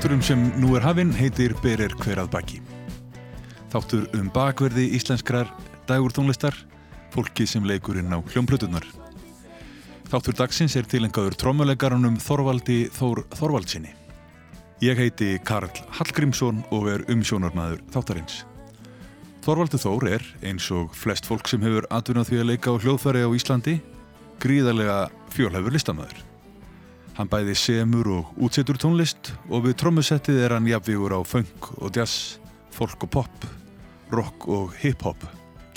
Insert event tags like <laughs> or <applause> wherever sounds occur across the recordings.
Þátturum sem nú er hafinn heitir Berir hver að baki. Þáttur um bakverði íslenskrar dagur tónlistar, fólki sem leikur inn á hljómplutunar. Þáttur dagsins er tilengaður trómuleikarunum Þorvaldi Þór Þorvaldsinni. Ég heiti Karl Hallgrímsson og er umsjónarmæður þáttarins. Þorvaldur Þór er, eins og flest fólk sem hefur atvinnað því að leika á hljóðfæri á Íslandi, gríðarlega fjólhefur listamæður. Hann bæði semur og útsettur tónlist og við trommusettið er hann jafnvígur á funk og jazz, folk og pop, rock og hip-hop.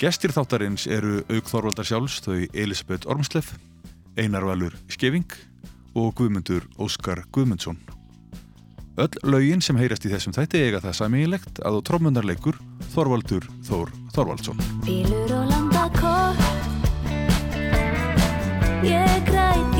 Gestir þáttarins eru auk Þorvaldar sjálfs þau Elisabeth Ormsleff, Einar Valur Skeving og Guðmundur Óskar Guðmundsson. Öll laugin sem heyrast í þessum þætti eiga það samílegt að á trómmunarleikur Þorvaldur Þór Þorvaldsson. Bílur og landakort Ég græt, ég græt,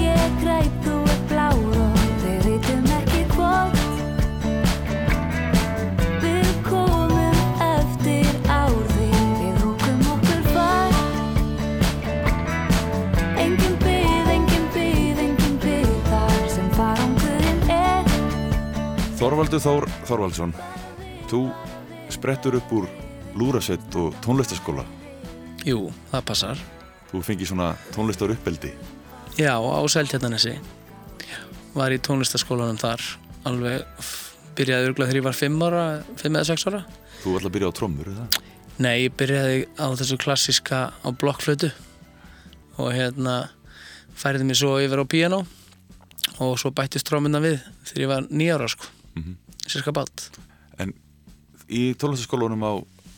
Þorvaldur Þór Þorvaldsson, þú sprettur upp úr lúrasett og tónlistaskóla. Jú, það passar. Þú fengið svona tónlistar uppeldi. Já, á Seltjarnanesi. Var í tónlistaskólanum þar. Alveg byrjaði örgulega þegar ég var 5 ára, 5 eða 6 ára. Þú ætla að byrja á trommur, það? Nei, ég byrjaði á þessu klassíska á blokkflötu og hérna færiði mér svo yfir á piano og svo bættist trómynda við þegar ég var nýjára sko, Mhm. Sérska bát. En í tónlistaskólanum á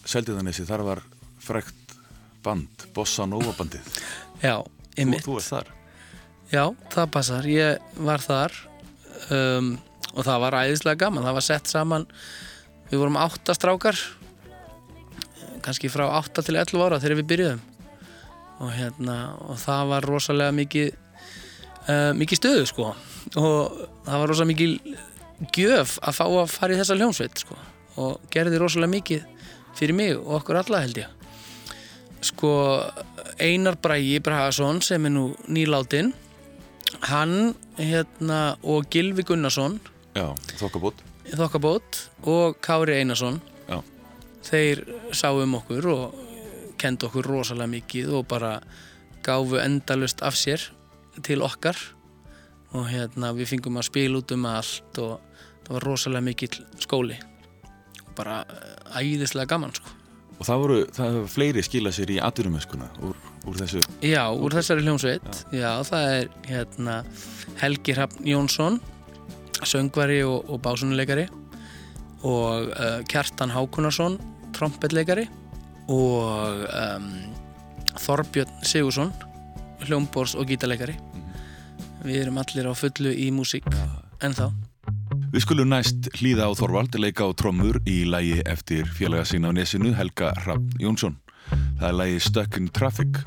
Seldiðanesi þar var frekt band, Bossa Nova bandið. Já, Þú, einmitt. þú ert þar. Já, það passar. Ég var þar um, og það var æðislega gaman. Það var sett saman, við vorum átta strákar, kannski frá 8 til 11 ára þegar við byrjuðum. Og, hérna, og það var rosalega mikið, uh, mikið stöðu sko. Og það var rosalega mikið gjöf að fá að fara í þessa hljómsveit sko. Og gerði rosalega mikið fyrir mig og okkur alla held ég. Sko, Einar Bragi Bragason sem er nú nýláttinn hann hérna og Gilvi Gunnarsson Já, þokkabót. þokkabót og Kári Einarsson Já. þeir sáu um okkur og kendu okkur rosalega mikið og bara gáfu endalust af sér til okkar og hérna við fengum að spila út um allt og það var rosalega mikill skóli og bara eh, æðislega gaman sko. Og það voru, það hefur fleiri skilað sér í aturumeskuna úr, úr þessu. Já, úr þessari hljómsveit. Já, það er hérna Helgi Hrafn Jónsson söngvari og, og básunuleikari og uh, Kjartan Hákunarsson trompetleikari og um, Þorbjörn Sigursson hljómbors og gítarleikari. Við erum allir á fullu í músík ennþá Við skulum næst hlýða á Þorvald leika á trommur í lægi eftir félaga sína á nesinu Helga Hrafn Jónsson. Það er lægi Stuck in Traffic.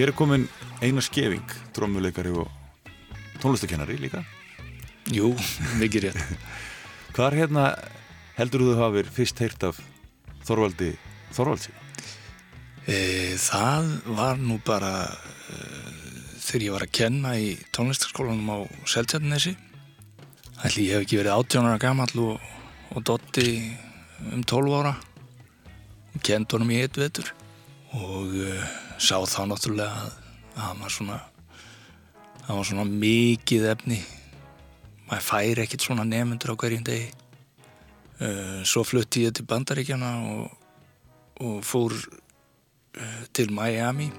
Hér er komin Einar Skeving, trommuleikari og tónlistakennari líka. Jú, mikið rétt. Hvar hérna heldur þú hafið fyrst heyrt af Þorvaldi Þorvaldsi? E, það var nú bara e, þegar ég var að kenna í tónlistarskólanum á Seltjarnesi. Ætli ég hef ekki verið 18 ára gamall og, og dotti um 12 ára og kend honum í eitt vetur og e, sá þá náttúrulega að að hann var svona hann var svona mikið efni maður færi ekkert svona nefnundur á hverjum degi svo flutti ég til Bandaríkjana og, og fór uh, til Miami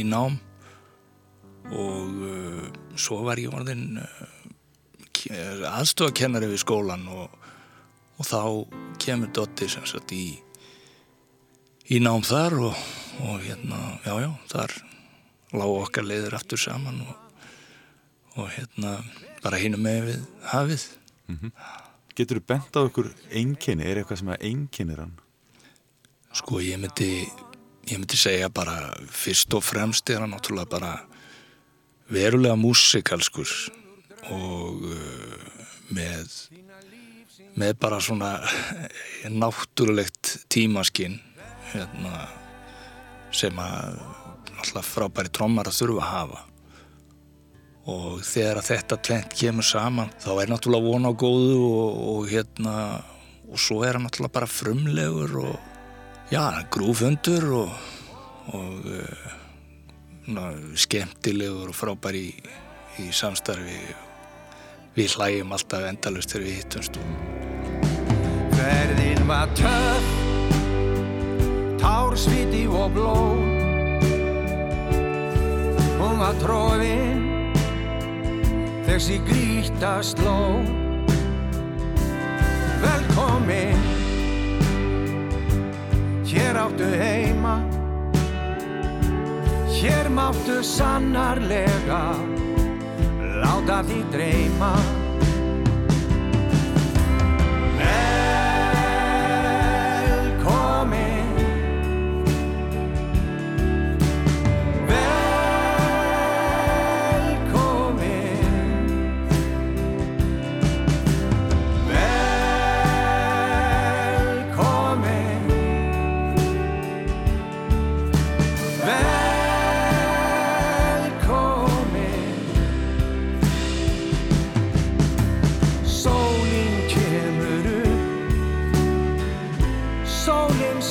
í nám. Og uh, svo var ég orðin aðstofakennari við skólan og, og þá kemur Dotti sem sagt í í nám þar og, og hérna, já já, þar lág okkar leiður aftur saman og, og hérna bara hinum með við hafið Getur þú bent á ykkur einkenni? Er eitthvað sem að einkennir hann? sko ég myndi ég myndi segja bara fyrst og fremst er hann náttúrulega bara verulega músikalskur og uh, með með bara svona náttúrulegt tímaskinn hérna, sem að alltaf frábæri trommar að þurfa að hafa og þegar að þetta tvent kemur saman þá er náttúrulega von á góðu og, og hérna og svo er hann náttúrulega bara frumlegur og já, grúfundur og, og uh, ná, skemmtilegur og frábær í, í samstarfi. Við hlægjum alltaf endalust þegar við hittumst. Ferðin var töff Társviti og blóð. Hún var tróðin Þessi grýta sló. Velkomin Hér áttu heima. Hér máttu sannarlega Láta því dreyma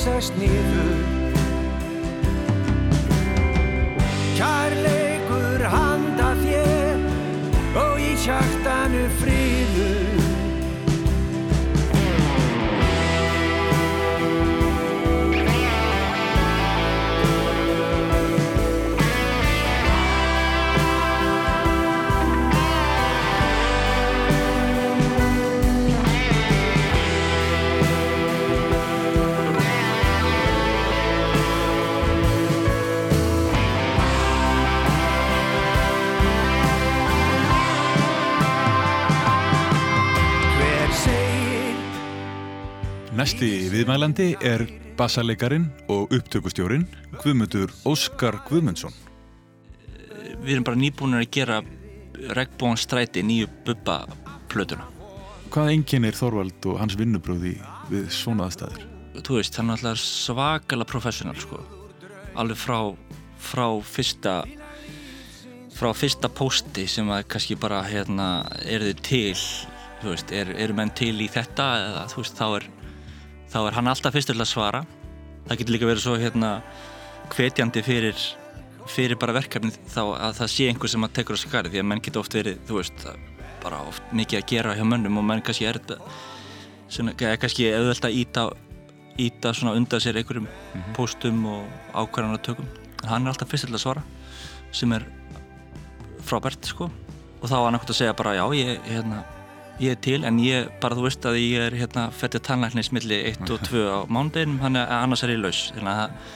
sest niður Næsti viðmælandi er bassalegarin og upptökustjórin Guðmundur Óskar Guðmundsson. við erum bara nýbúinir að gera Regnbóðan stræti nýju bubba plötuna Hvað einkennir Þorvald og hans vinnubröði við svona aðstæður? þú veist, hann er alltaf svakalega professional sko. alveg frá frá fyrsta frá fyrsta pósti sem að kannski bara hérna, eru þið til veist, er, eru menn til í þetta eða þú veist, þá er þá er hann alltaf fyrstur til að svara. Það getur líka verið svo hérna hvetjandi fyrir fyrir bara verkefni þá að það sé einhver sem að tekur á skari því að menn geta oft verið, þú veist bara oft mikið að gera hjá mönnum og menn kannski er þetta svona, kannski auðvelt að íta, íta svona undan sér einhverjum póstum og ákvarðanatökum. En hann er alltaf fyrst til að svara sem er frábært sko. Og þá var hann ekkert að segja bara já ég, hérna, ég er til en ég bara þú veist að ég er hérna fættið tannlæknis milli 1 og 2 á mánudeginum hann er, annars er ég laus. Þannig að,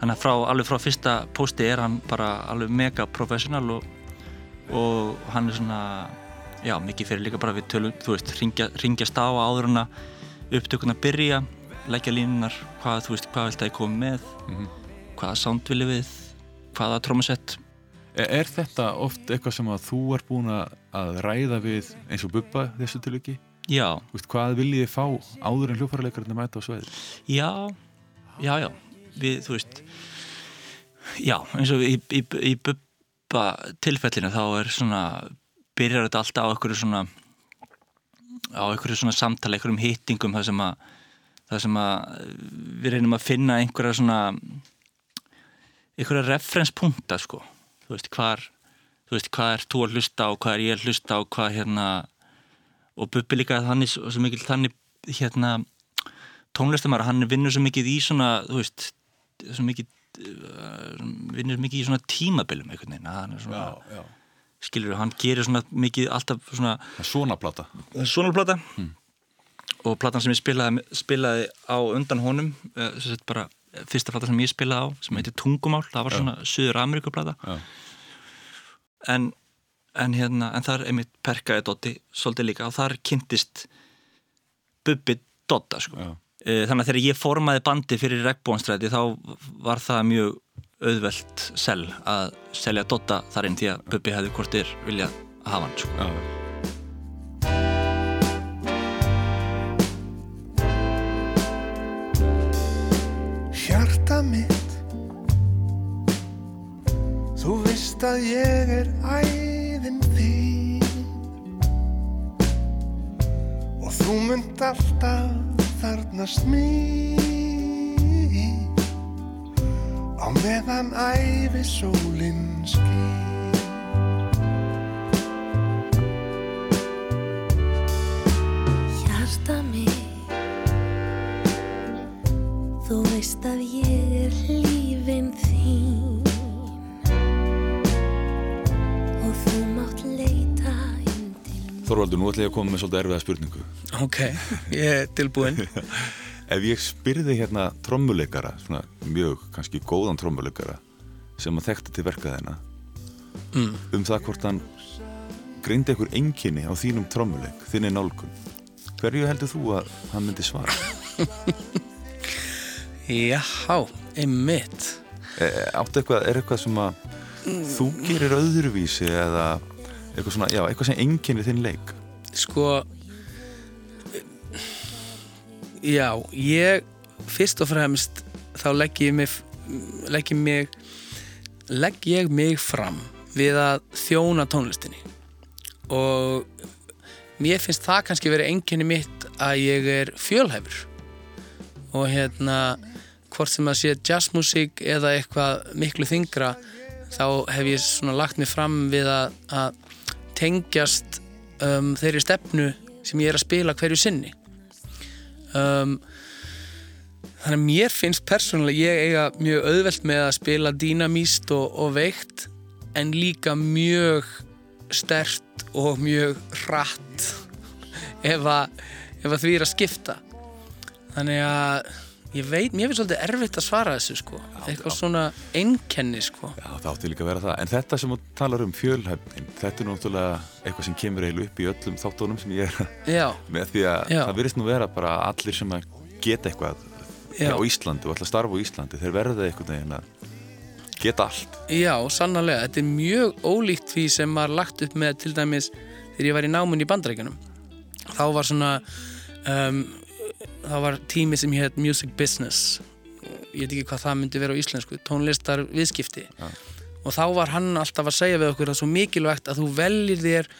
þannig að frá, alveg frá fyrsta pósti er hann bara alveg mega professional og, og hann er svona já mikið fyrir líka bara við tölum þú veist ringja, ringjast á áður hann að upptökuna byrja leggja línunar hvað þú veist hvað vilt að ég komi með hvaða sound viljum við hvaða trómusett Er, er þetta oft eitthvað sem að þú ert búin að- að ræða við eins og Bubba þessu tilviki? já, Þú veist, hvað viljið þið fá áður en hljófarleikarinn mæta á sveiði? já, já, já, við, þú veist, já, eins og í, í, í bubba tilfellinu þá er svona, byrjar þetta alltaf á einhverju svona, á einhverju svona samtali, einhverjum hittingum það sem að, það sem að við reynum að finna einhverja svona, einhverja referenspunkta, sko, þú veist, hvar, þú veist, hvað er þú að hlusta á, hvað er ég að hlusta á, hvað hérna, og Bubbi líka þannig svo svo mikil þannig hérna tónlistamæra, hann vinnur svo mikið í svona þú veist, svo mikið uh, vinnur mikið í svona tímabilum einhvern veginn, hann er svona já. skilur, hann gerir svona mikið alltaf svona, svona plata. svona plata og platan sem ég spilaði, spilaði á undan honum uh, sem sagt bara fyrsta plata sem ég spilaði á sem heitir Tungumál, það var svona Suður Ameríku plata Já. En, en hérna en þar einmitt perkaði Dotti svolítið líka og þar kynntist Bubbi Dotta sko. Eh, þannig að þegar ég formaði bandi fyrir regnbónstræti þá var það mjög auðvelt sel að selja Dotta þar inn því að Bubbi hefði hvortir viljað hafa hann sko. Já. Að ég er æðin þín. Og þú munt alltaf þarnast mín. Á meðan æfi sólin skín. Hjarta mig Þú veist að ég Þorvaldur, nú ætla ég að koma með svolítið erfiða spurningu. Ok, ég er tilbúinn <laughs> Ef ég spyrði hérna trommuleikara, svona mjög kannski góðan trommuleikara sem að þekkti til verka þeirna mm. um það hvort hann greindi einhver enginni á þínum trommuleik, þinni nálgun. Hverju heldur þú að hann myndi svara? <laughs> Já, einmitt E, áttu eitthvað, er eitthvað sem að þú gerir öðruvísi eða eitthvað svona, já, eitthvað sem enginni þinn leik? Sko Já, ég fyrst og fremst þá legg ég mig legg ég mig legg ég mig fram við að þjóna tónlistinni og mér finnst það kannski verið enginni mitt að ég er fjölhæfur og hérna hvort sem að sé jazzmusík eða eitthvað miklu þingra þá hef ég svona lagt mig fram við að, að tengjast um, þeirri stefnu sem ég er að spila hverju sinni. Um, þannig að mér finnst persónulega ég eiga mjög auðvelt með að spila dýnamíst og, og veikt en líka mjög stert og mjög hratt <laughs> ef að, ef að því er að skipta. Þannig að ég veit, mér finnst svolítið erfitt að svara þessu sko eitthvað svona einkenni sko Já, það átti líka að vera það. En þetta sem þú talar um fjölhæfnin, þetta er náttúrulega eitthvað sem kemur eiginlega upp í öllum þáttónum sem ég er já, með því að Já. það virðist nú vera bara allir sem að geta eitthvað Já. á Íslandi og að starfa á Íslandi, þeir verða einhvern veginn að geta allt. já, sannarlega þetta er mjög ólíkt því sem var lagt upp með til dæmis þegar ég var í námun í bandrækjunum þá var svona um, þá var tími sem hétt Music Business. Ég veit ekki hvað það myndi vera á íslensku tónlistar viðskipti. Og þá var hann alltaf að segja við okkur að svo mikilvægt að þú veljir þér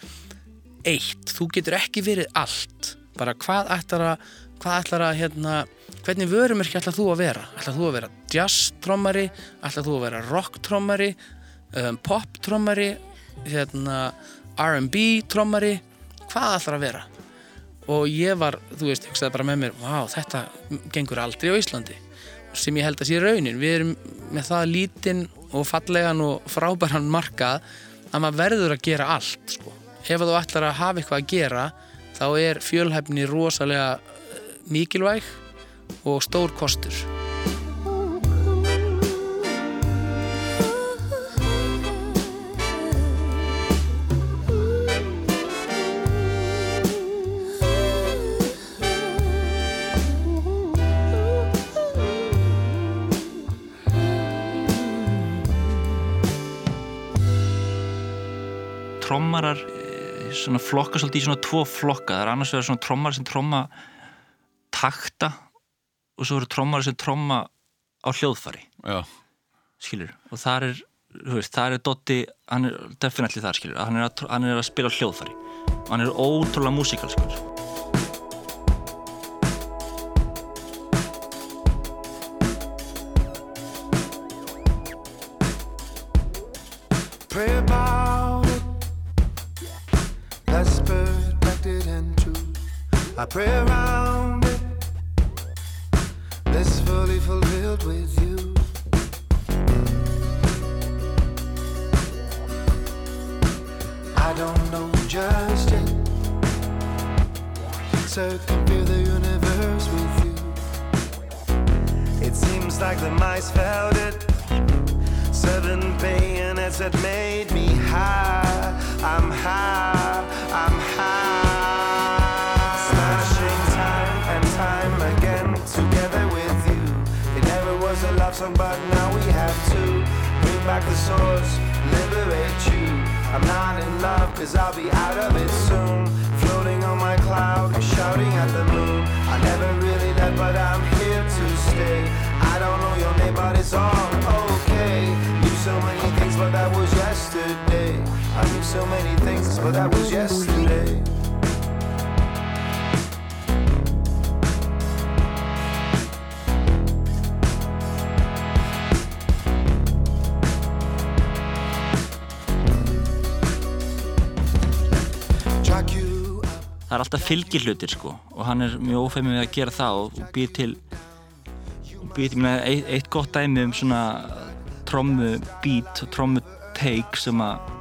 eitt, þú getur ekki verið allt. Bara hvað ætlar að hvað ætlar að hérna hvernig vörumerki ætlar þú að vera? Ætlar þú að vera jazz-trommari? Ætlar þú að vera rock-trommari? Um, pop-trommari? Hérna R&B-trommari hvað ætlar að vera og ég var, þú veist, hugsaði bara með mér vá, þetta gengur aldrei á Íslandi. Sem ég held að sé raunin. Við erum með það lítinn og fallegan og frábæran markað að maður verður að gera allt sko. ef þú ætlar að hafa eitthvað að gera þá er fjölhæfni rosalega eh, mikilvæg og stór kostur svona flokka svolítið í svona tvo flokka. Það er annars vegar svona trommar sem tromma takta og svo eru trommar sem tromma á hljóðfari. Já, skilur og þar er, veist, þar er Dotti hann er definitely þar skilur hann er að, hann er að spila hljóðfari. Og hann er ótrúlega músikal I pray around it. That's fully fulfilled with you. I don't know just yet. Circumvent the universe with you. It seems like the mice felt it. Seven bayonets that made me high. I'm high, song, but now we have to bring back the source, liberate you. I'm not in love, cause I'll be out of it soon. Floating on my cloud, shouting at the moon. I never really left, but I'm here to stay. I don't know your name, but it's all okay. Knew so many things, but that was yesterday. I knew so many things, but that was yesterday. Það er alltaf fylgir hlutir sko og hann er mjög ófæmið að gera það og, og býr til og býr til eitt, eitt gott dæmi um svona trommu beat og trommu take sem að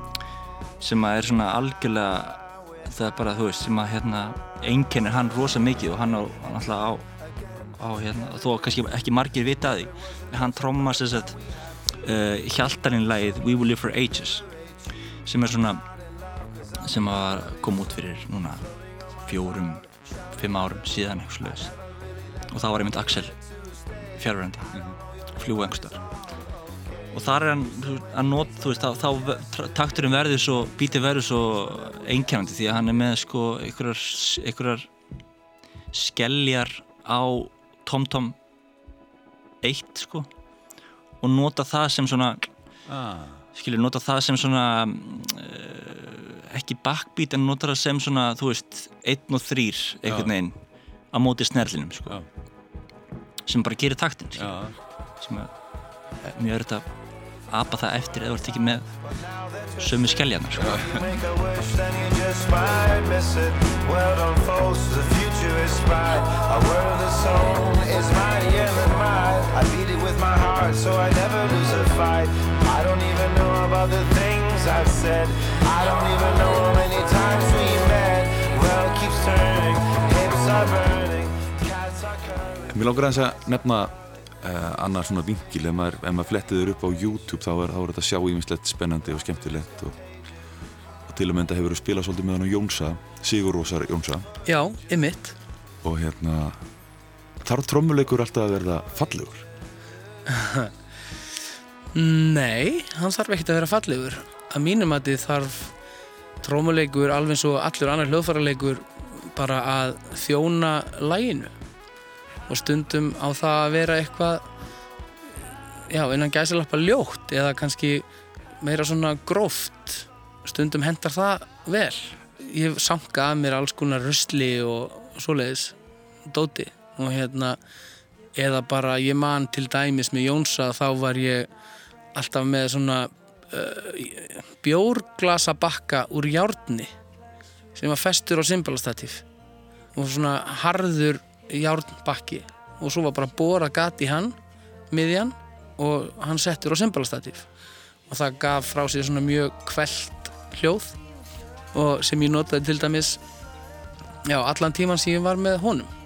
sem að er svona algjörlega það er bara þú veist sem að hérna einkennir hann rosa mikið og hann á alltaf á, á hérna þó að kannski ekki margir vita að því hann trommar sér sett uh, hjaltarinn lagið We Will Live For Ages sem er svona sem að kom út fyrir núna fjórum, fimm árum síðan eitthvað slags og þá var einmitt Axel fjárverandi mm -hmm. fljúa einhverstaðar og þar er hann að not, þú veist, þá, þá takturinn verður svo, bítið verður svo einkennandi því að hann er með sko einhverjar, einhverjar skelljar á TomTom 1 sko og nota það sem svona ah, skilur, nota það sem svona uh, ekki backbeat en nota það sem svona, þú veist einn og þrýr, einhvern veginn á móti snerlinum, sko. Sem bara gerir taktin, sko. sem er er mjög öðrugt að apa það eftir eða þú ert ekki með sömu skelljarnar, sko Things I've said. I don't even know how many times we met. World keeps turning, hips are burning, cats are curling. Mér langar aðeins að nefna uh, annar svona vinkil. Ef maður, maður flettið þér upp á YouTube þá er, þá er þetta sjá ímislegt spennandi og skemmtilegt og, og til að mynda hefur við spilað svolítið með hann á Jónsa Sigur Rósar Jónsa. Já, ymmit og hérna þarf trommuleikur alltaf að verða fallegur? <laughs> Nei, hann þarf ekkert að vera fallegur að mínum að þið þarf trómuleikur alveg eins og allur annar hljóðfæraleikur bara að þjóna læginu og stundum á það að vera eitthvað já, innan gæsilappa ljótt eða kannski meira svona gróft. Stundum hendar það vel. Ég sankað að mér alls konar rusli og svoleiðis dóti. Og hérna eða bara ég man til dæmis með Jónsa þá var ég alltaf með svona uh, bjórglasa bakka úr járni sem var festur á symbalastatíf og svona harður járnbakki og svo var bara bóra gat í hann miðjan og hann settur á symbalastatíf og það gaf frá sér svona mjög kvelt hljóð og sem ég notaði til dæmis já, allan tíman sem ég var með honum.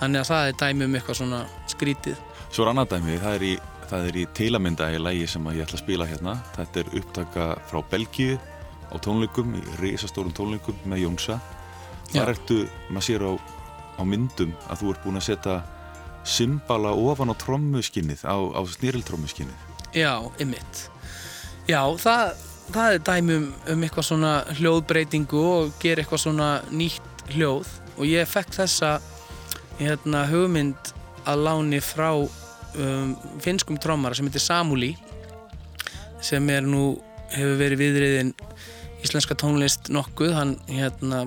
Þannig að það er dæmi um eitthvað svona skrítið. Svo er annað dæmi, það er í, það er í teilamynda í lægi sem ég ætla að spila hérna. Þetta er upptaka frá Belgíu á tónleikum, í risastórum tónleikum með Jónsa. Já. þar ertu, maður sér á, á myndum að þú ert búin að setja symbala ofan á trommuskinnið á, á snýriltrommuskinnið Já, ymmit Já, það, það er dæmi um, um eitthvað svona hljóðbreytingu og gera eitthvað svona nýtt hljóð. Og ég fekk þessa hérna, hugmynd að láni frá um, finskum trommara sem heitir Samuli sem er nú hefur verið viðriðin íslenska tónlist nokkuð. Hann hérna,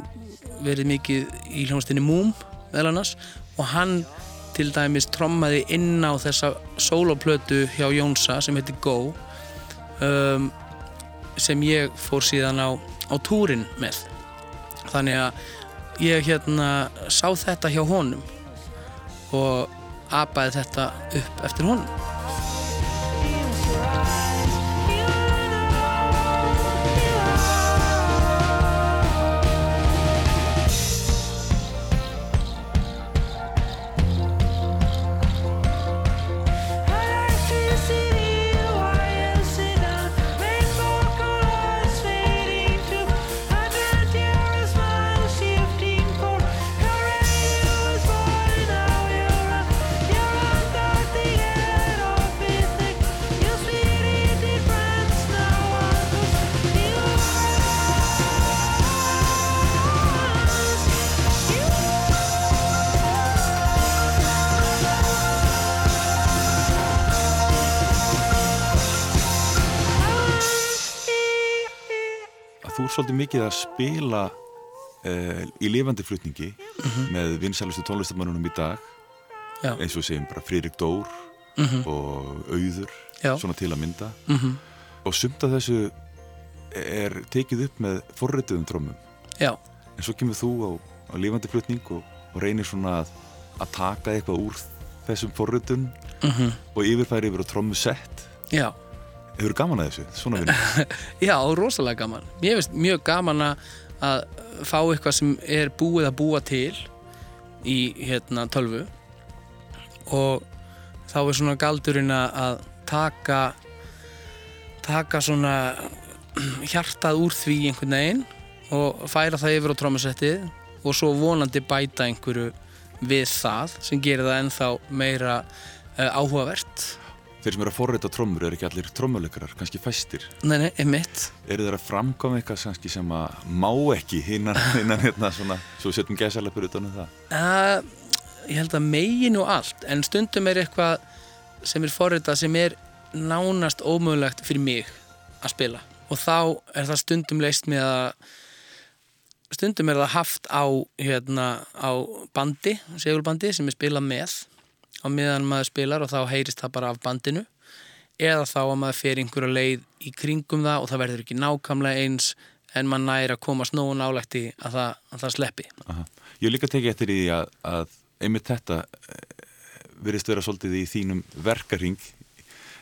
verið mikið í hljónstinni Múm meðal annars og hann til dæmis trommaði inn á þessa soloplötu hjá Jónsa sem heitir Go um, sem ég fór síðan á, á túrin með. Þannig að ég hérna sá þetta hjá honum og apaði þetta upp eftir honum svolítið mikið að spila uh, í lifandi flutningi með vinsælustu tónlistamannunum í dag Já. eins og segjum bara Friðrik Dór og Auður Já. svona til að mynda Mhm. og sumt af þessu er tekið upp með forrituðum trómum Já, en svo kemur þú á, á lifandi flutning og, og reynir svona að, að taka eitthvað úr þessum forritun Mhm. og yfirfæri yfir á trómmu sett já hefur gaman að þessu, svona vinna <laughs> Já, rosalega gaman. Mér finnst mjög gaman að fá eitthvað sem er búið að búa til í hérna tölvu og þá er svona galdurinn að taka taka svona <clears throat> hjartað úr því einhvern veginn og færa það yfir á trómusettið og svo vonandi bæta einhverju við það sem gerir það ennþá meira uh, áhugavert. Þeir sem eru að forrita trómmur eru ekki allir trómmuleikarar, kannski fæstir. Nei, nei, einmitt. eru þeir að framkoma eitthvað sem að má ekki innan, innan hérna svona, svo við setjum gæsalepur utan um það? Uh, ég held að megin og allt en stundum er eitthvað sem er forritað sem er nánast ómögulegt fyrir mig að spila. Og þá er það stundum leist með að stundum er það haft á hérna á bandi, segulbandi sem er spilað með á meðan maður spilar og þá heyrist það bara af bandinu. Eða þá að maður fer einhverja leið í kringum það og það verður ekki nákvæmlega eins en maður næri að komast nógu nálægt í að það, að það sleppi. Aha. Ég líka tekið eftir í því að, að einmitt þetta eh, virðist vera svolítið í þínum verkaring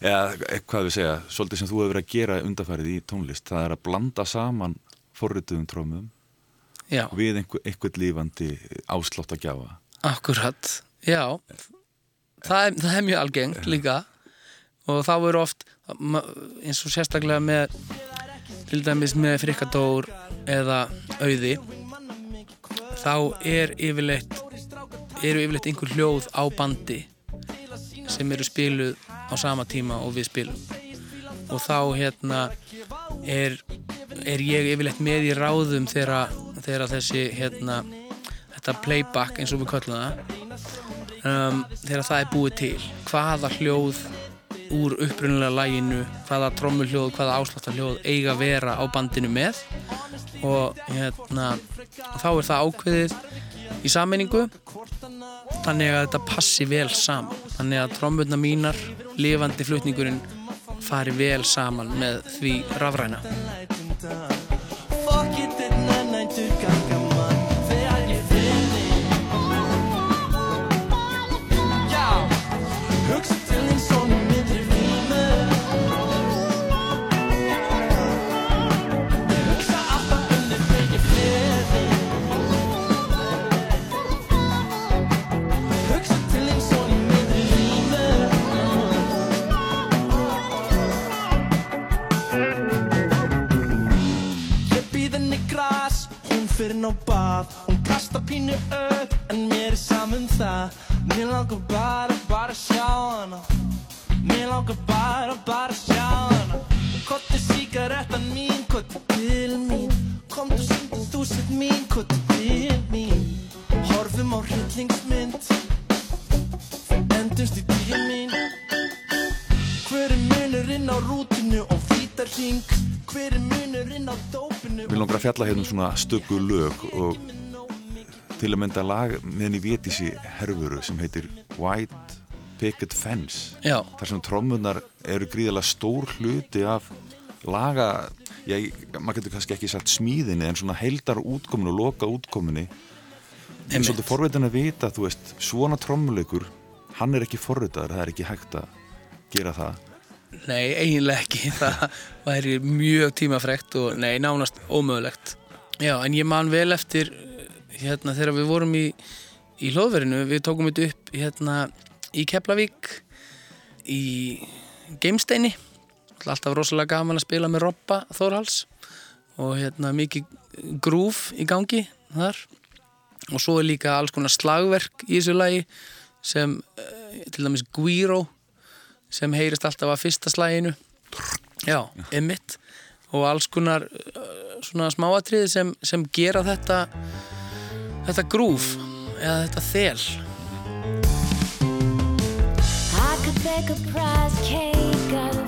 eða eh, hvað við segja, svolítið sem þú hefur verið að gera undarfærið í tónlist, það er að blanda saman forrituðum trómum Já, við einhver, einhvern lífandi áslátt að gjafa akkurat, já það er, það er mjög algengt líka. Og þá eru oft eins og sérstaklega með til dæmis með frikadór eða auði þá er yfirleitt eru yfirleitt einhver hljóð á bandi sem eru spiluð á sama tíma og við spilum. Og þá hérna er, er ég yfirleitt með í ráðum þegar þessi hérna þetta playback eins og við köllum það um, þegar það er búið til hvaða hljóð úr upprunalega læginu hvaða trommuhljóð, hvaða ásláttarhljóð eiga að vera á bandinu með? Og hérna þá er það ákveðið í sammenningu þannig að þetta passi vel saman. Þannig að trommurna mínar lifandi flutningurinn fari vel saman með því rafræna fyrir ná bað. Hún kasta pínu upp, en mér er saman það. Mér langar bara, bara sjá hana. Mér langar bara, bara sjá hana. Kottu síkarettan mín, kottu til mín. Komdu syndu þú sett mín, kottu til mín. Horfum á hryllingsmynd. Endumst í bíl mín. Hver er munurinn á rútinu og fítarhing Hver er munurinn á dópinu? Við langar að fjalla hérna um svona stöku lög og til að mynda lag með henni vétísi herfuru sem heitir White Picket Fence. Já, þar sem trommunar eru gríðilega stór hluti af laga já, maður getur kannski ekki sagt smíðinni en svona heildar útkominu og loka útkominu en svolítið forvitin að vita þú veist, svona trommuleikur hann er ekki forritaður, það er ekki hægt að gera það nei, eiginlega ekki. <laughs> Það væri mjög tímafrekt og nei, nánast ómögulegt. Já, en ég man vel eftir hérna þegar við vorum í í hlóðverinu, við tókum þetta upp hérna í Keflavík í Geimsteini. Alltaf rosalega gaman að spila með Robba Þórhals og hérna mikið grúf í gangi þar. Og svo er líka alls konar slagverk í þessu lagi sem eh, til dæmis Guiro sem heyrist alltaf að fyrsta slaginu. Já, emitt og alls konar eh, svona smáatriði sem, sem gera þetta þetta grúf eða þetta þel. I could bake a prize cake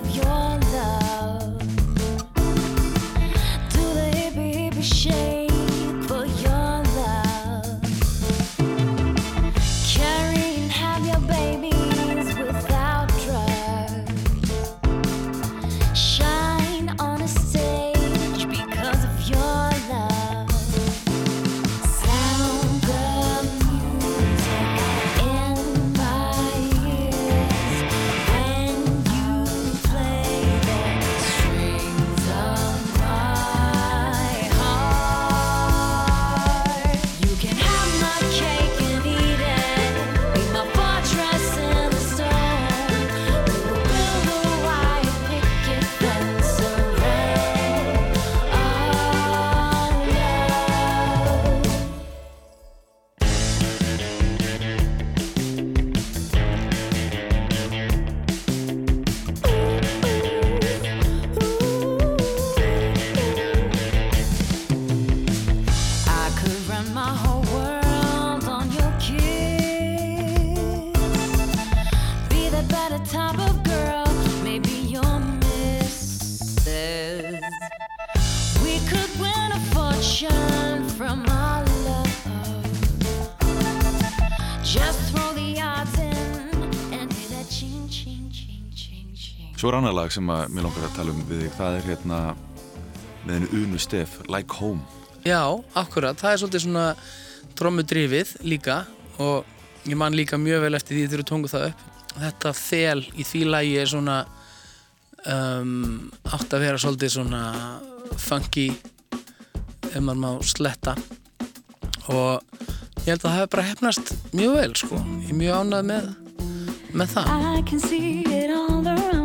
Svo er annar lag sem að mér langar að tala um við þig, það er hérna með henni Unu Stef, Like Home Já, akkurat, það er svolítið svona trommudrifið líka og ég man líka mjög vel eftir því þegar þú tóngu það upp. Þetta þel í því lagi er svona um, átt að vera svolítið svona funky ef maður má sletta og ég held að það hefur bara hefnast mjög vel sko. Ég er mjög ánægð með, með það.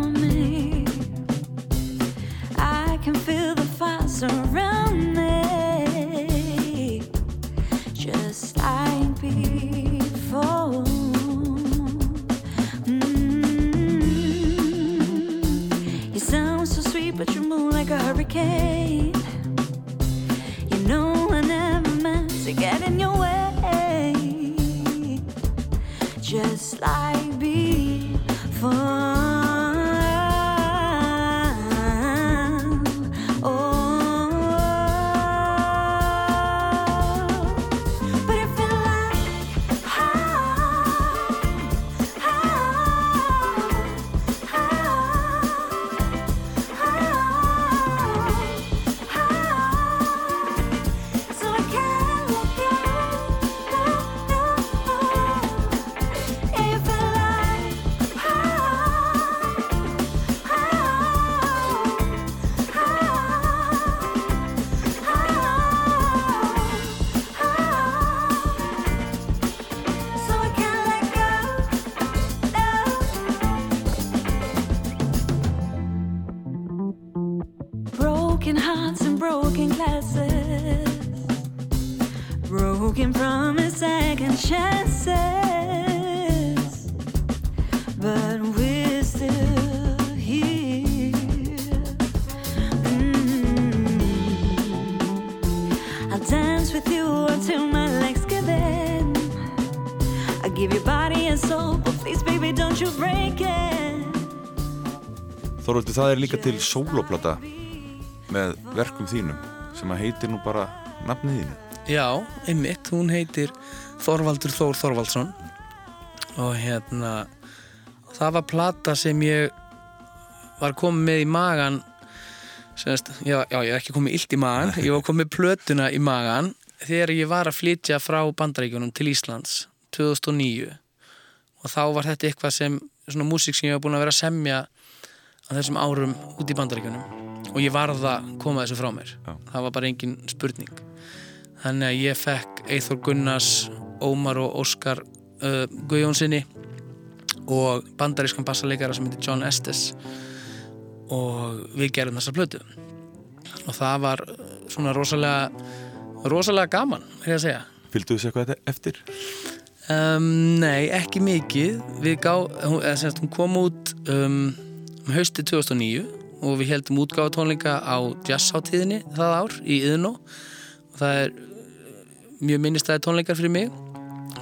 You know I never meant to get in your way. Just like Þorvaldur, það er líka til sólóplata með verkum þínum sem að heitir nú bara nafnið þínu. Já, einmitt, hún heitir Þorvaldur Þór Þorvaldsson. Og hérna það var plata sem ég var komið með í magan semst, já, já, ég er ekki komið illt í magan ég var komið plötuna í magan þegar ég var að flytja frá bandaríkjunum til Íslands 2009 og þá var þetta eitthvað sem svona músík sem ég var búin að vera að semja á þessum árum út í bandaríkjunum og ég varð að koma þessu frá mér. Já. það var bara engin spurning. Þannig að ég fekk Eithor Gunnars, Ómar og Óskar uh, Guðjónsinni og bandarískan bassaleikara sem heitir John Estes og við gerum þessa plötu. Og það var svona rosalega rosalega gaman, er ég að segja Fylgdu þessu eitthvað eftir? um, Nei, ekki mikið. Við gá, hún, eða, semst, hún kom út um hausti 2009 og við heldum útgáfatónleika á jazzháttíðinni það ár í Iðnó. Og það er uh, mjög minnistæði tónleikar fyrir mig.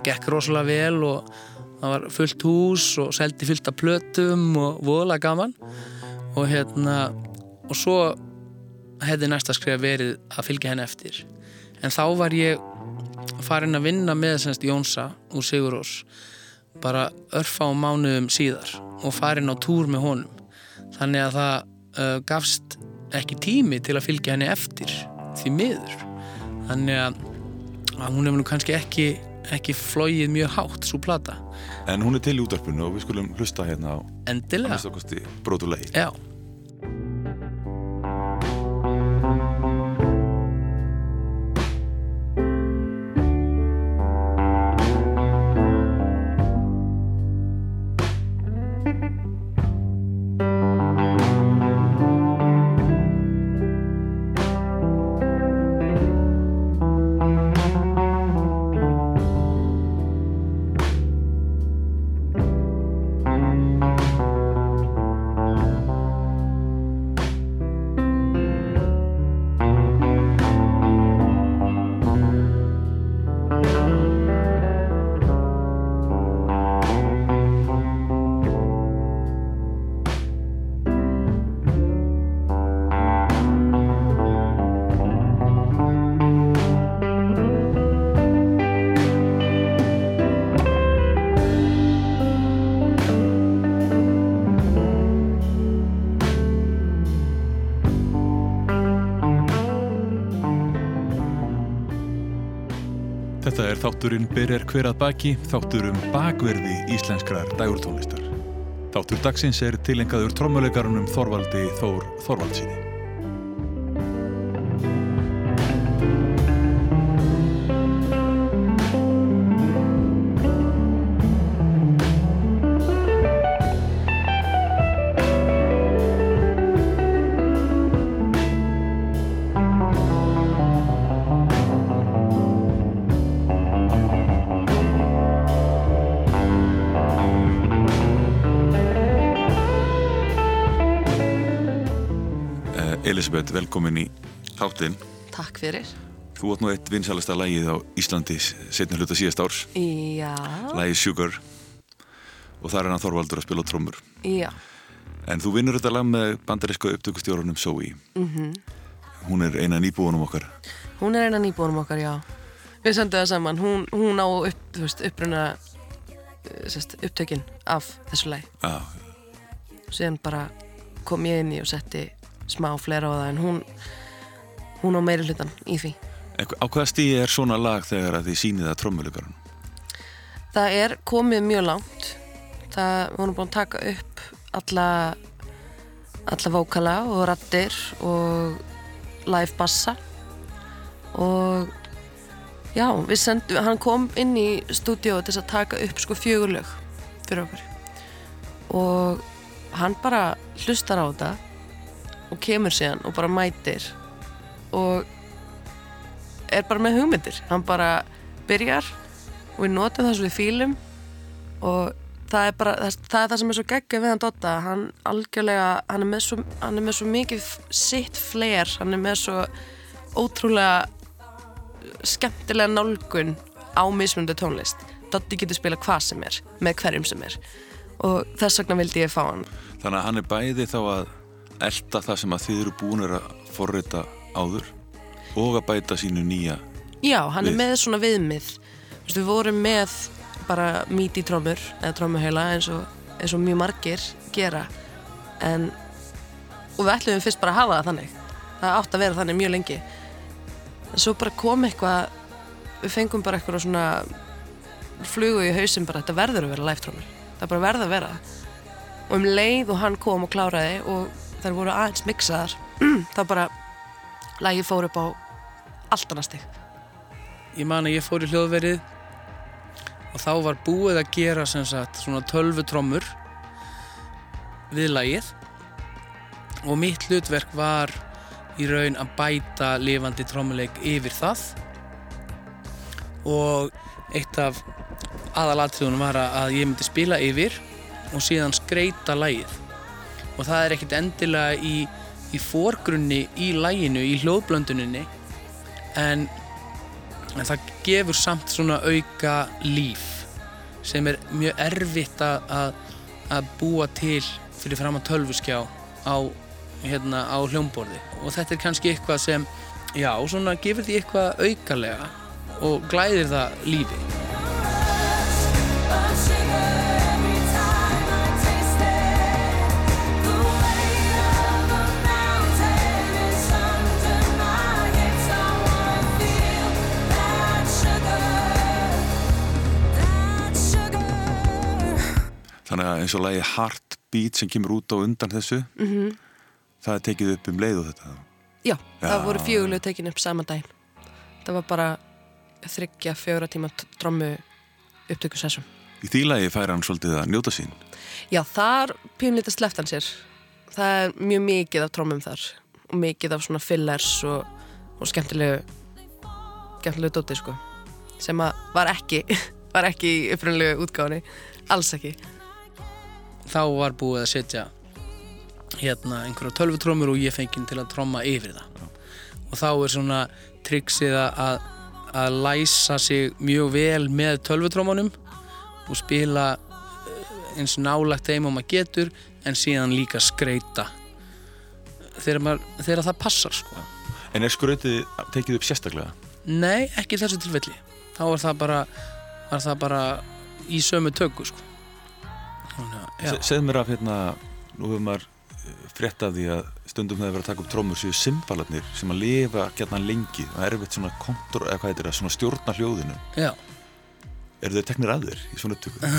Gekk rosalega vel og það var fullt hús og seldi fullt af plötum og voðalega gaman. Og hérna og svo hefði næsta skrifa verið að fylgja henni eftir. En þá var ég farin að vinna með semst Jónsa úr Sigurós bara örfa á mánuðum síðar og farin á túr með honum þannig að það uh, gafst ekki tími til að fylgja henni eftir því miður. Þannig að, að hún hefur nú kannski ekki ekki flóið mjög hátt svo plata. En hún er til í útvarpinu og við skulum hlusta hérna á endilega. brótulegi. Já, þátturinn Byrjar hver að baki, þáttur um bakverði íslenskrar dægurtónlistar. Þáttur dagsins er tilengaður trommuleikarunum Þorvaldi Þór Þorvaldsinni. Elisabeth, velkomin í þáttinn. Takk fyrir. Þú átt nú eitt vinsalasta lagið á Íslandi setni hluta síðast árs, Já, lagið Sugar og þar er hann Þorvaldur að spila á trommur. já, En þú vinnur þetta lag með bandaríska upptökustjórunum Zoe. mhm. Hún er eina nýbúunum okkar. Hún er eina nýbúinum okkar, já. Við sendum það saman. Hún, hún á upp, veist, uppruna eh, sest, upptökin af þessu lagi. Já, Síðan bara kom ég inn í og setti smá flera á það en hún, hún á meiri hlutan í því. Á hvaða stíði er svona lag þegar að þið sýnið það trommuleikarun? Það er komið mjög langt. Það, við vorum búin að taka upp alla, alla vókala og rattir og live bassa og já, við sendum, hann kom inn í stúdíu til að taka upp sko fjögur lög fyrir okkur og hann bara hlustar á þetta og kemur síðan og bara mætir og er bara með hugmyndir. Hann bara byrjar og við notum það svo við fílum og það er bara það, það er það sem er svo geggja við hann Dotta hann algjörlega, hann er svo, hann er með svo mikið sitt flair, hann er með svo ótrúlega skemmtilega nálgun á mismunandi tónlist. Doddi getur spila hvað sem er með hverjum sem er. Og þess vegna vildi ég fá hann. Þannig að hann er bæði þá að elda það sem að þið eru búinir að forrita áður og að bæta sínu nýja Já, hann Við. er með svona viðmið. Veist, Við vorum með bara míti trómur eða trómuheila eins eins og mjög margir gera. En og við ætlum fyrst bara að hafa það þannig. Það átt að vera þannig mjög lengi. En svo bara kom eitthvað við fengum bara eitthvað svona flugu í hausinn bara þetta verður að vera live trómur það bara verður að vera. Og um leið og hann kom og kláraði og þær voru aðeins mixaðar <clears throat> þá bara lagið fór upp á allt annað stig. Ég man að ég fór í hljóðverið og þá var búið að gera sem sagt svona tölvutrommur við lagið og mitt hlutverk var í raun að bæta lifandi trommuleik yfir það og eitt af aðalatriðunum var að- ég myndi spila yfir og síðan skreita lagið og það er ekkit endilega í, í forgrunni í laginu, í hljóðblönduninni en en það gefur samt svona auka líf sem er mjög erfitt að, að, búa til fyrir fram að tölvuskjá á, hérna, á hljómborði. Og þetta er kannski eitthvað sem já, svona gefur því eitthvað aukalega og glæðir það lífi Þannig að eins og lagi Heartbeat sem kemur út á undan þessu Mhm. það er tekið upp um leið og þetta Já, Já. það voru fjögulegu tekin upp saman daginn. Það var bara þryggja fjögra tíma trommu upptökusessum. Í því lagi fær hann svolítið að njóta sín Já, þar pínlítið sleppt hann sér. Það er mjög mikið af trommum þar og mikið af svona fillers og, og skemmtilegu skemmtilegu dóti, sko sem að var ekki <laughs> var ekki í upprunlegu útgáðinni alls ekki. Þá var búið að setja hérna einhverja tölvutrómur og ég fengið til að tromma yfir það og þá er svona triksið að, að læsa sig mjög vel með tölvutrómanum og spila eh, eins nálagt þeim og maður getur en síðan líka skreita þegar, maður, þegar það passar sko. En er skrautið tekið upp sérstaklega? Nei, ekki þessu tilfelli þá var það bara, var það bara í sömu tökku sko. Þannig að, já. Se- Segðu mér af hérna, nú hefur maður eh, frétt af því að stundum þegar verið að taka upp trómur séu symbalarnir sem að lifa gætna lengi og erfitt svona kontur, eða hvað heitir það, svona stjórna hljóðinu. Já. Eru þeir teknir að þér í svona upptöku?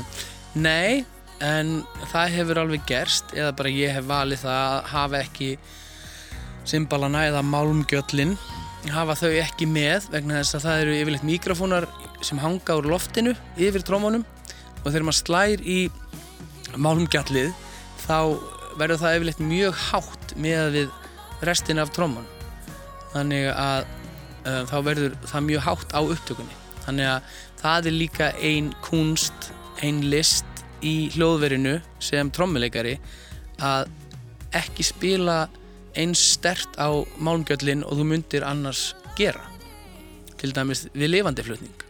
<laughs> Nei, en það hefur alveg gerst eða bara ég hef valið það að hafa ekki symbalana eða málmgjöllin hafa þau ekki með vegna þess að það eru yfirleitt mikrofónar sem hanga úr loftinu yfir trómunum og þegar maður slær í málmgjallið þá verður það yfirleitt mjög hátt með við restin af trómun þannig að uh, þá verður það mjög hátt á upptökunni. Þannig að það er líka ein kunst, ein list í hljóðverinu sem trommuleikari að ekki spila eins stert á málmgjöllin og þú myndir annars gera. Til dæmis við lifandi flutning.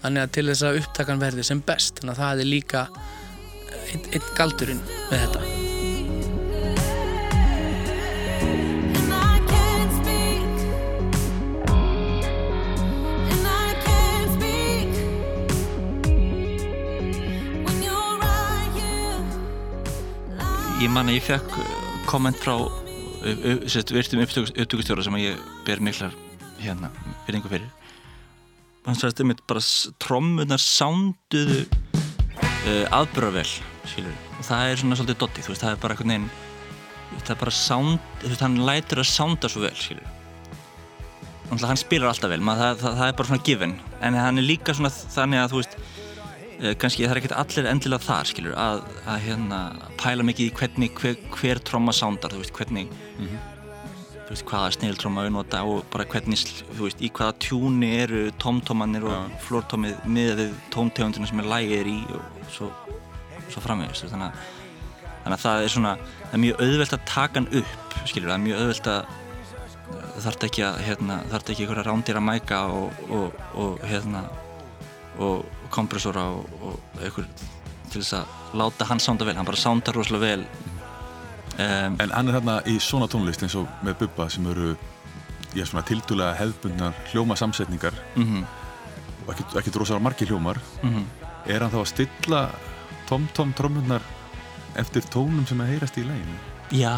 Þannig að til þess að upptakan verði sem best. Þannig að það er líka einn ein galdurinn með þetta. Ég man að ég fekk uh, komment frá uh, sérst, virtum upptökustjóra sem að ég ber miklar hérna, byrningu fyrir. Hann sagðist einmitt bara trommunar sánduðu uh, aðbörðarvel skilur og það er svona svolítið dotti þú veist, það er bara einhvern veginn það er bara sánd, þú veist, hann lætur að sánda svo vel skilur Náttúrulega hann spilar alltaf vel, maður, það, það, það er bara svona given. En hann er líka svona þannig að þú veist eh, kannski það er ekkert allir endilega þar skilur að, að hérna pæla mikið í hvernig hver, hver tromma sándar þú veist hvernig þú veist hvaða sniltromma við nota og bara hvernig þú veist í hvaða tjúni eru tomtomanir og flórtómið miðað við tómtegundina sem er lægir í og svo, svo framvegist þannig, að, þannig að það er svona það er mjög auðvelt að taka hann upp skilur það er mjög auðvelt að þarf ekki að hérna, þarf ekki einhverja rándýra mæka og, og, og hérna og kompressora og, og einhver til þess að láta hann sánda vel, hann bara sándar rosalega vel. Um, En hann er hérna í svona tónlist eins og með Bubba sem eru ég er svona tildulega hefðbundnar hljómasamsetningar. Mm og ekki, ekki rosalega margir hljómar. -hmm. er hann þá að stilla tom-tom trommunar eftir tónum sem að heyrast í læginu Já,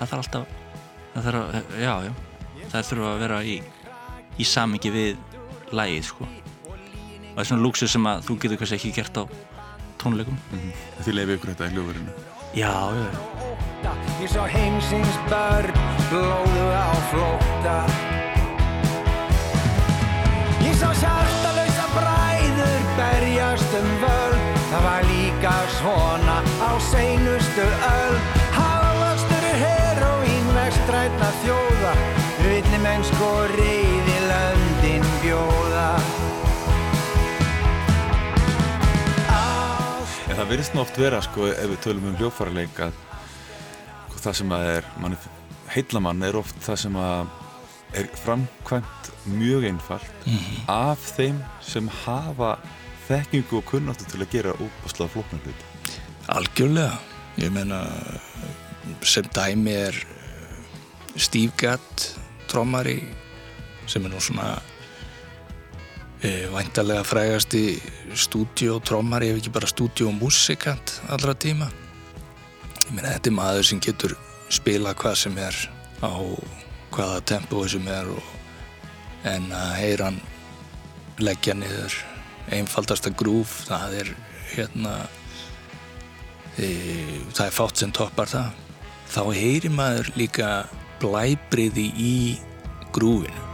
það þarf alltaf það þarf að, já, já. Það þurfa að vera í, í samingi við lægið, sko. Og það er svona lúksu sem að þú getur kannski ekki gert á tónleikum. Þið leiði ykkur þetta í hljóðverinu. Já, já, Ég sá heimsins börn blóðu á flótta seinustu öll Hávastur heroín vestrætna þjóða Villi mennsk og reyði löndin bjóða. En það virðist oft vera, sko, ef við tölum um hljófarleik að sko, það sem að er, mann, heillamann er oft það sem að er framkvæmt mjög einfalt af þeim sem hafa þekkingu og kunnáttu til að gera útbúslað flóknar hlut. Algjörlega, ég meina sem dæmi er eh, Steve Gadd trommari sem er nú svona e, væntalega frægasti stúdíótrommari ef ekki bara stúdíómusikant allra tíma. Ég meina þetta er maður sem getur spila hvað sem er á hvaða tempói sem er og, en að heyra hann leggja niður einfaldasta grúf það er hérna það er fátt sem toppar það. Þá heyri maður líka blæbriði í grúfinu.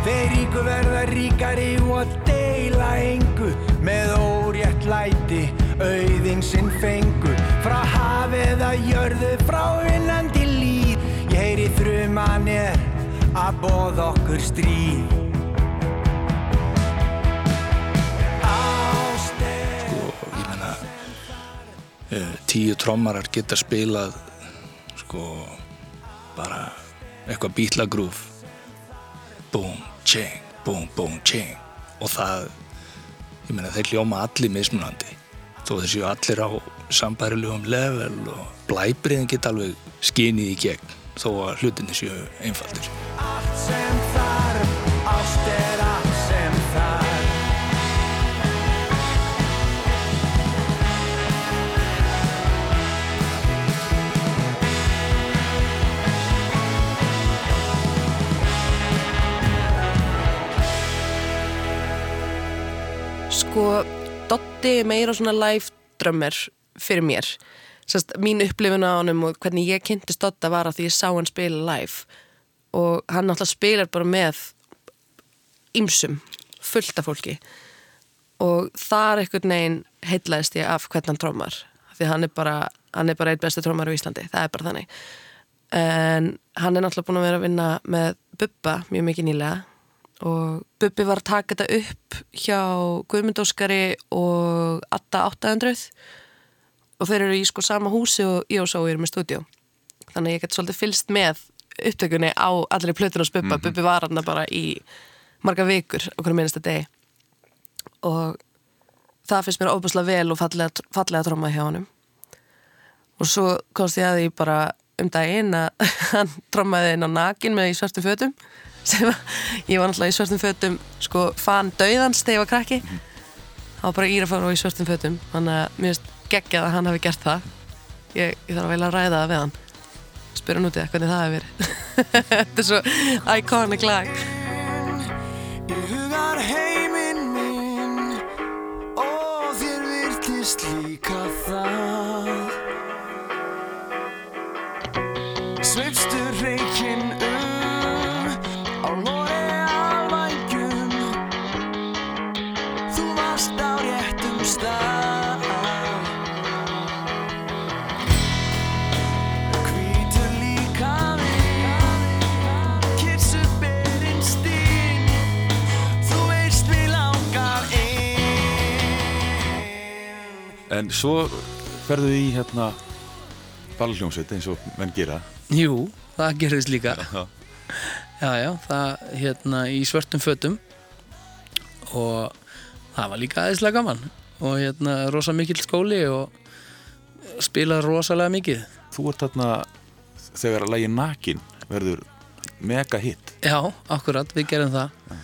Þeir ríku verða ríkari og deila engu með órétt læti auðin sinn fengu frá hafið að jörðu frá vinnandi líð. Ég heyri þruman er að bóð okkur stríð tíu trommarar geta spilað sko bara eitthvað bítlagrúf búm, tjeng, búm, búm, tjeng og það ég meina þeir hljóma allir mismunandi. Þó þeir séu allir á sambærilegum level og blæbriðin geta alveg skinið í gegn þó að hlutinni séu einfaldir. Allt sem þarf ást Sko, Dotti er meira svona live drömmir fyrir mér. Sest, mín upplifun á honum og hvernig ég kynntist Dotta var að því ég sá hann spila live. Og hann náttúrulega spilar bara með ymsum, fullt af fólki. Og þar einhvern veginn heitlaðist ég af hvernig hann trómar því hann er bara, hann er bara einn besti trómar á Íslandi, það er bara þannig. En hann er náttúrulega búin að vera að vinna með Bubba mjög mikið nýlega og Bubbi var að taka þetta upp hjá Guðmund Óskari og Atta 800 og þeir eru í sko sama húsi og ég og Sá eru með stúdíu þannig að ég get svolítið fylst með upptökunni á allri plötun og Bubba. Bubbi var hann bara í marga vikur okkur minnsta degi. Og það finnst mér óbúslega vel og fallega, fallega tróma hjá honum. Og svo komst ég að því bara um daginn að <laughs> hann trómaði inn á nakin með í svörtum fötum sem að ég var náttúrulega í svörtum fötum sko fann dauðans þegar ég var krakki. Hann var bara írafár og í svörtum fötum þannig að mér finnst geggjað að hann hafi gert það. Ég, ég þarf að velja að ræða það við hann. Spyrja nútið hvernig það hefur verið. <laughs> Þetta er svo iconic lag. Ég hugar heiminn minn og þér virtist líka það. Sveifstu En svo ferðu í hérna ballhljómsveit eins og menn gera. Jú, það gerðist líka Já. Já, já, það hérna í svörtum fötum og það var líka aðeinslega gaman og hérna rosa mikill skóli og spilaði rosalega mikið. Þú ert þarna þegar að lægi nakin verður mega hit. Já, akkurat, við gerum það.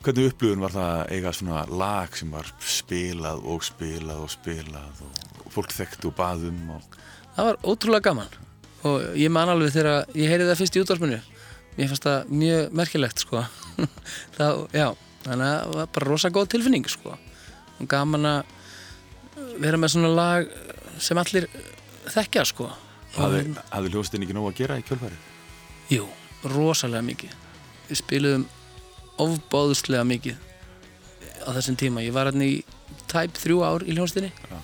Hvernig upplifun var það að eiga svona lag sem var spilað og spilað og spilað og fólk þekktu og baðum og Það var ótrúlega gaman og ég man alveg þegar ég heyrði það fyrst í útvarpinu. Mér fannst það mjög merkilegt, sko. <laughs> það, já, þannig að það var bara rosa góð tilfinning, sko. Og gaman að vera með svona lag sem allir þekkja, sko. hafði hljóðstinn ekki nóg að gera í kjölfæri? Jú, rosalega mikið. Við spiluðum ofbáðuslega mikið á þessum tíma. Ég var hérna í tæp þrjú ár í hljónstinni Já.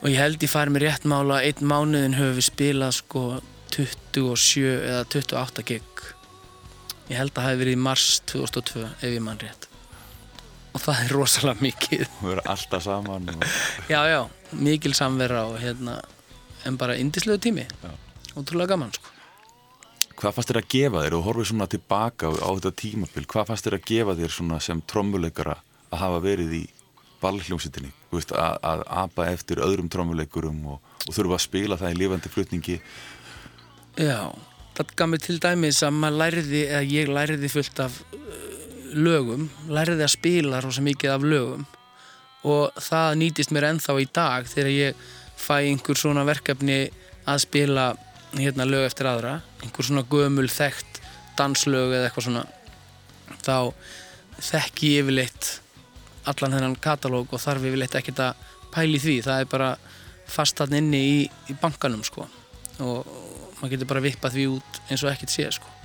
og ég held ég fari með rétt mála einn mánuðin höfum við spilað sko 27 eða 28 gig. Ég held að það hefði verið í mars 2002 ef ég mann rétt. Og það er rosalega mikið. Við verðum alltaf saman og Já, já, mikil samvera og hérna, en bara indislegu tími. Já. Ótrúlega gaman, sko. Hvað fannst þér að gefa þér? Og horfið svona tilbaka á þetta tímabil, hvað fannst þér að gefa þér svona sem trommuleikara að hafa verið í ballhljómsýttinni, að, að apa eftir öðrum trommuleikurum og, og þurfa að spila það í lifandi flutningi. Já, það gaf mér til dæmis að maður læriði, eða ég læriði fullt af uh, lögum, læriði að spila rosa mikið af lögum. Og það nýtist mér ennþá í dag þegar ég fæ einhver svona verkefni að spila hérna lög eftir aðra, einhver svona gömul þekkt danslög eða eitthvað svona þá þekki ég yfirleitt allan þennan katalóg og þarf yfirleitt ekkert að pæli því, það er bara fast þarna inni í, í bankanum sko. Og maður getur bara vippað því út eins og ekkert sé sko.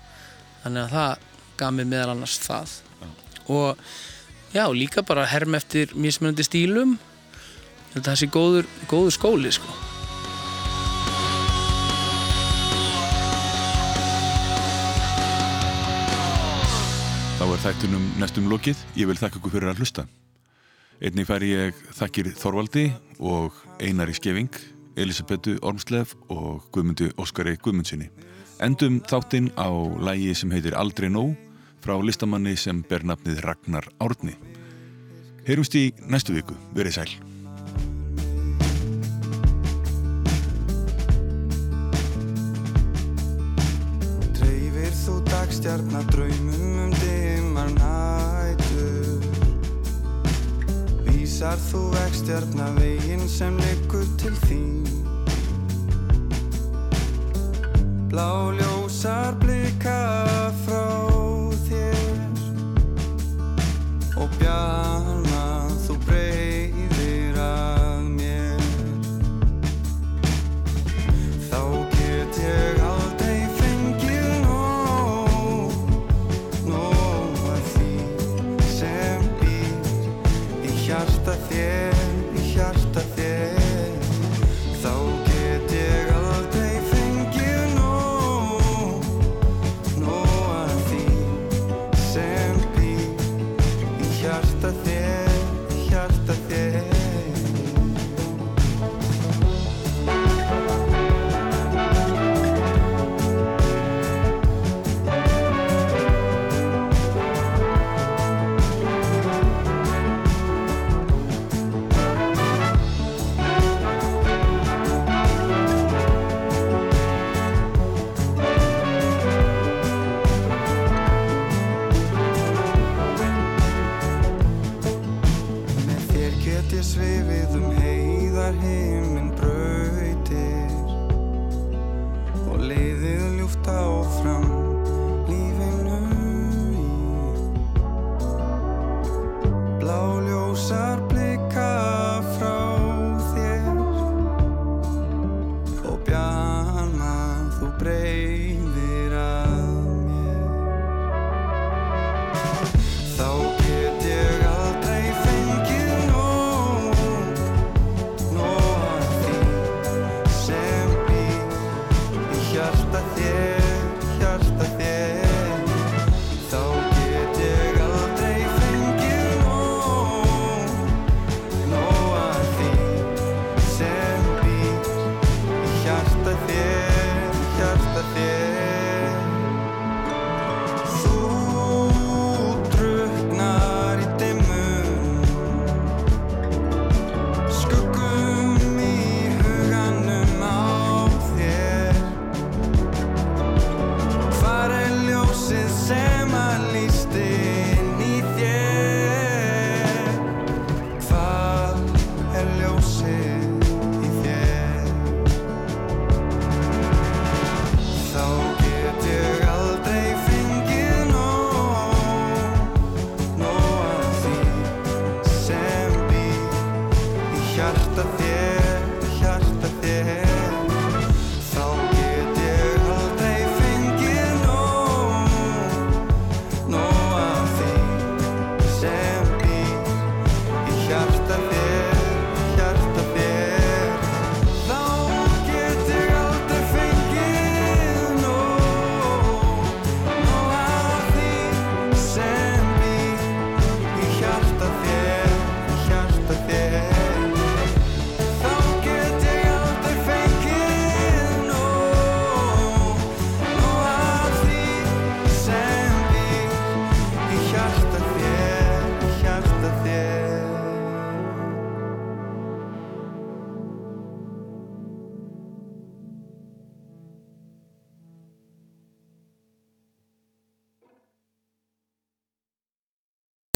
þannig að það gaf mér meðal annars það. Og já, líka bara herm eftir mismunandi stílum. Það sé góður, góður skóli sko. Þættunum næstum lokið, ég vil þakka ykkur fyrir að hlusta. Einnig fær ég þakkir Þorvaldi og Einari Skeving, Elisabetu Ormslev og Guðmundu Óskari Guðmundsinni. Endum þáttinn á lægi sem heitir Aldrei Nó frá listamanni sem ber nafnið Ragnar Árni. Heyrumst í næstu viku, verið sæl. Dreifir þú dagstjarnar draumum um Kallar nætur. Vísar þú vextjarna veginn sem liggur til þín? Blá ljósar blika frá þér Og bjarn deixaste a fé.